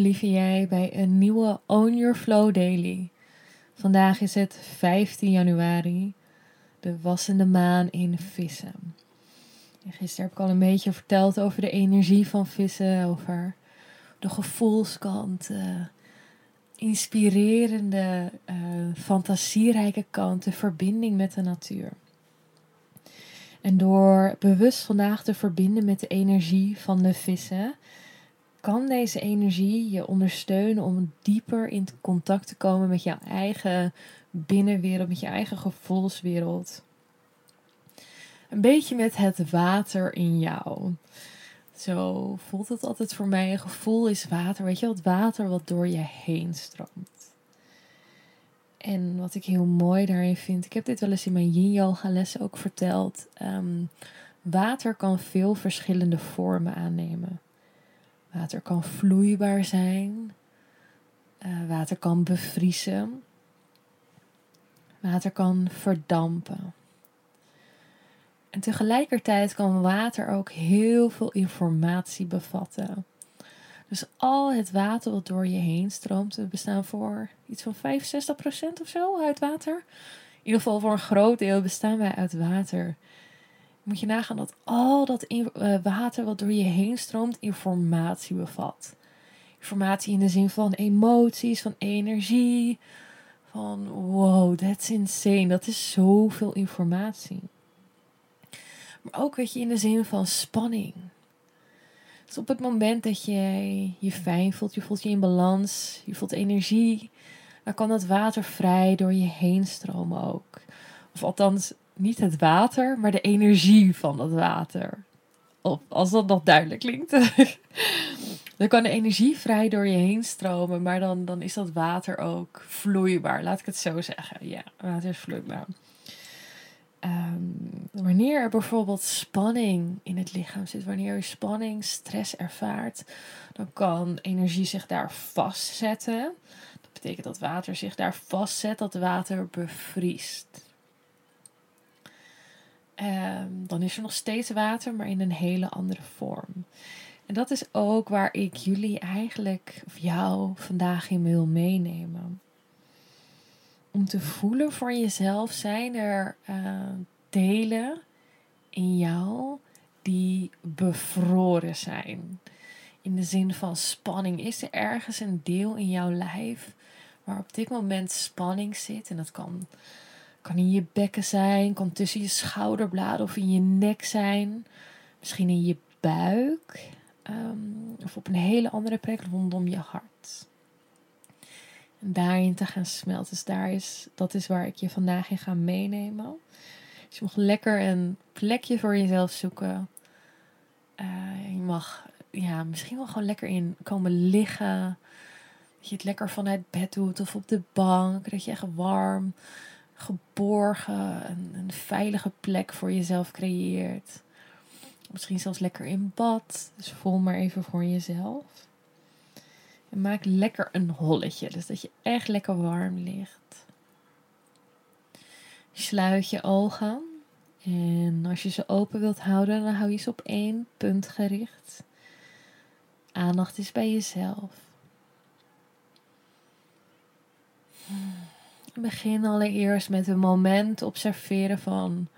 Lieve jij, bij een nieuwe Own Your Flow Daily. Vandaag is het 15 januari, de wassende maan in vissen. En gisteren heb ik al een beetje verteld over de energie van vissen, over de gevoelskant, de inspirerende, uh, fantasierijke kant, de verbinding met de natuur. En door bewust vandaag te verbinden met de energie van de vissen, kan deze energie je ondersteunen om dieper in contact te komen met jouw eigen binnenwereld, met je eigen gevoelswereld. Een beetje met het water in jou. Zo voelt het altijd voor mij. Een gevoel is water. Weet je, het water wat door je heen stroomt. En wat ik heel mooi daarin vind, ik heb dit wel eens in mijn yin yoga lessen ook verteld. Um, water kan veel verschillende vormen aannemen. Water kan vloeibaar zijn. Uh, water kan bevriezen. Water kan verdampen. En tegelijkertijd kan water ook heel veel informatie bevatten. Dus al het water wat door je heen stroomt, we bestaan voor iets van 65% of zo uit water. In ieder geval voor een groot deel bestaan wij uit water moet je nagaan dat al dat eh, water wat door je heen stroomt informatie bevat. Informatie in de zin van emoties, van energie. Van wow, that's insane. Dat is zoveel informatie. Maar ook weet je in de zin van spanning. Dus op het moment dat je je fijn voelt, je voelt je in balans, je voelt energie, dan kan dat water vrij door je heen stromen ook. Of althans, niet het water, maar de energie van het water. Of als dat nog duidelijk klinkt. dan kan de energie vrij door je heen stromen, maar dan, dan is dat water ook vloeibaar. Laat ik het zo zeggen. Ja, water is vloeibaar. Ehm, wanneer er bijvoorbeeld spanning in het lichaam zit, wanneer je spanning, stress ervaart, dan kan energie zich daar vastzetten. Dat betekent dat water zich daar vastzet, dat water bevriest. Ehm, dan is er nog steeds water, maar in een hele andere vorm. En dat is ook waar ik jullie eigenlijk, of jou, vandaag in wil meenemen. Om te voelen voor jezelf zijn er uh, delen in jou die bevroren zijn. In de zin van spanning. Is er ergens een deel in jouw lijf waar op dit moment spanning zit? En dat kan kan in je bekken zijn, kan tussen je schouderbladen of in je nek zijn. Misschien in je buik. Um, of op een hele andere plek rondom je hart. En daarin te gaan smelten. Dus daar is, dat is waar ik je vandaag in ga meenemen. Dus je mag lekker een plekje voor jezelf zoeken. Uh, je mag ja, misschien wel gewoon lekker in komen liggen. Dat je het lekker vanuit bed doet of op de bank. Dat je echt warm geborgen, een, een veilige plek voor jezelf creëert. Misschien zelfs lekker in bad. Dus voel maar even voor jezelf. En maak lekker een holletje. Dus dat je echt lekker warm ligt. Sluit je ogen. En als je ze open wilt houden, dan hou je ze op één punt gericht. Aandacht is bij jezelf. Begin allereerst met een moment observeren van: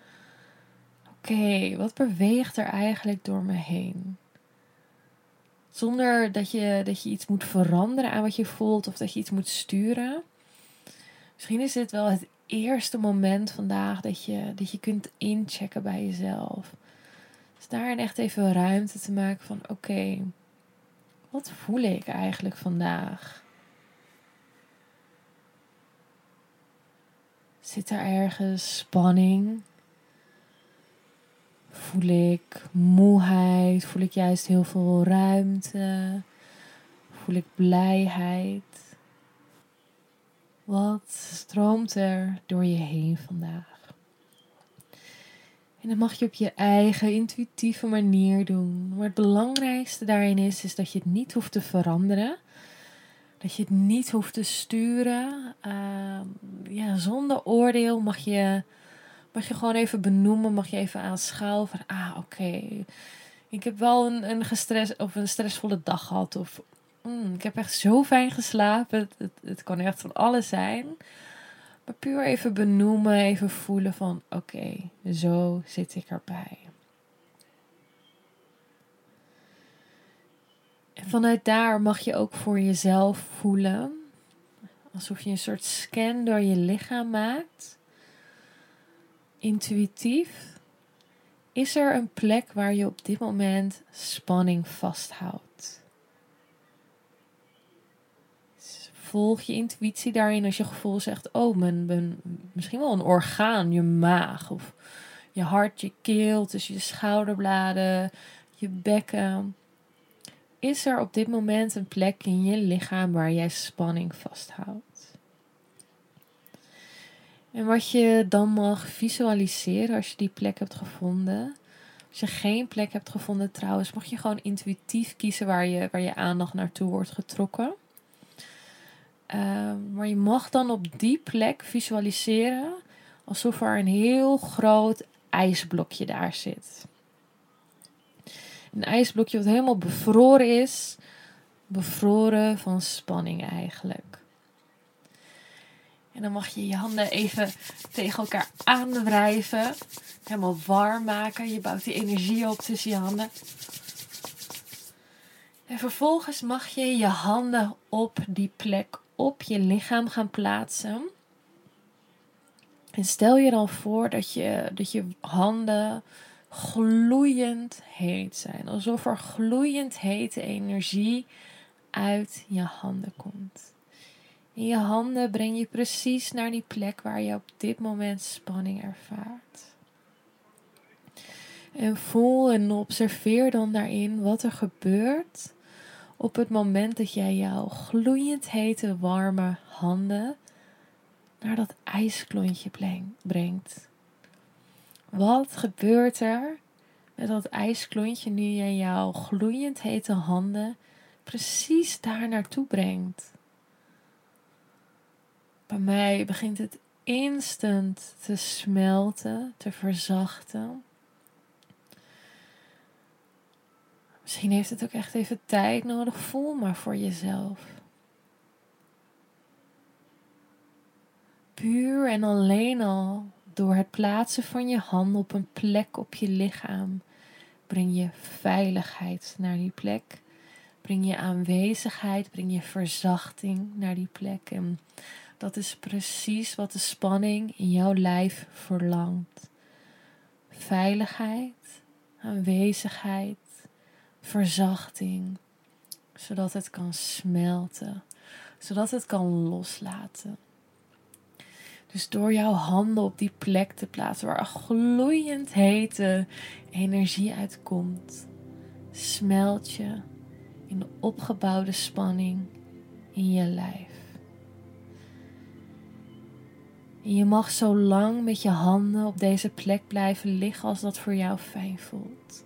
oké, wat beweegt er eigenlijk door me heen? Zonder dat je, dat je iets moet veranderen aan wat je voelt of dat je iets moet sturen. Misschien is dit wel het eerste moment vandaag dat je, dat je kunt inchecken bij jezelf. Dus daarin echt even ruimte te maken van oké, wat voel ik eigenlijk vandaag? Zit er ergens spanning? Voel ik moeheid? Voel ik juist heel veel ruimte? Voel ik blijheid? Wat stroomt er door je heen vandaag? En dat mag je op je eigen intuïtieve manier doen. Maar het belangrijkste daarin is, is dat je het niet hoeft te veranderen. Dat je het niet hoeft te sturen. Ehm, ja, zonder oordeel mag je, mag je gewoon even benoemen, mag je even aanschouwen van, ah oké, ik heb wel een, een, gestres, of een stressvolle dag gehad. Of mm, ik heb echt zo fijn geslapen. Het, het, het kan echt van alles zijn. Maar puur even benoemen, even voelen van oké, zo zit ik erbij. En vanuit daar mag je ook voor jezelf voelen. Alsof je een soort scan door je lichaam maakt. Intuïtief. Is er een plek waar je op dit moment spanning vasthoudt? volg je intuïtie daarin als je gevoel zegt: Oh, mijn, misschien wel een orgaan, je maag of je hart, je keel, tussen je schouderbladen, je bekken. Is er op dit moment een plek in je lichaam waar jij spanning vasthoudt? En wat je dan mag visualiseren als je die plek hebt gevonden. Als je geen plek hebt gevonden trouwens, mag je gewoon intuïtief kiezen waar je, waar je aandacht naartoe wordt getrokken. Ehm, maar je mag dan op die plek visualiseren alsof er een heel groot ijsblokje daar zit. Een ijsblokje wat helemaal bevroren is. Bevroren van spanning eigenlijk. En dan mag je je handen even tegen elkaar aandrijven. Helemaal warm maken. Je bouwt die energie op tussen je handen. En vervolgens mag je je handen op die plek op je lichaam gaan plaatsen. En stel je dan voor dat je, dat je handen gloeiend heet zijn. Alsof er gloeiend hete energie uit je handen komt. In je handen breng je precies naar die plek waar je op dit moment spanning ervaart. En voel en observeer dan daarin wat er gebeurt op het moment dat jij jouw gloeiend hete warme handen naar dat ijsklontje brengt. Wat gebeurt er met dat ijsklontje nu je jouw gloeiend hete handen precies daar naartoe brengt? Bij mij begint het instant te smelten, te verzachten. Misschien heeft het ook echt even tijd nodig. Voel maar voor jezelf. Puur en alleen al door het plaatsen van je hand op een plek op je lichaam breng je veiligheid naar die plek. Breng je aanwezigheid, breng je verzachting naar die plek. En dat is precies wat de spanning in jouw lijf verlangt. Veiligheid, aanwezigheid, verzachting, zodat het kan smelten, zodat het kan loslaten. Dus door jouw handen op die plek te plaatsen waar gloeiend hete energie uitkomt, smelt je in de opgebouwde spanning in je lijf. En je mag zo lang met je handen op deze plek blijven liggen als dat voor jou fijn voelt.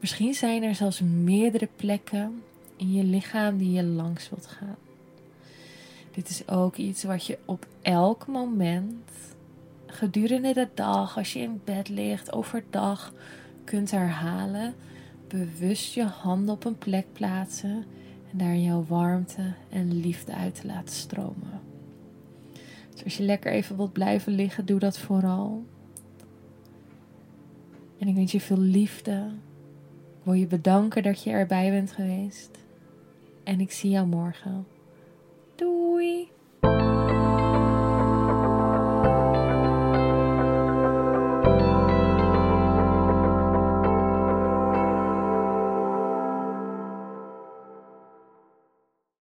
Misschien zijn er zelfs meerdere plekken in je lichaam die je langs wilt gaan. Dit is ook iets wat je op elk moment gedurende de dag, als je in bed ligt, overdag kunt herhalen. Bewust je handen op een plek plaatsen en daar jouw warmte en liefde uit te laten stromen. Dus als je lekker even wilt blijven liggen, doe dat vooral. En ik wens je veel liefde, wil je bedanken dat je erbij bent geweest. En ik zie jou morgen. Doei!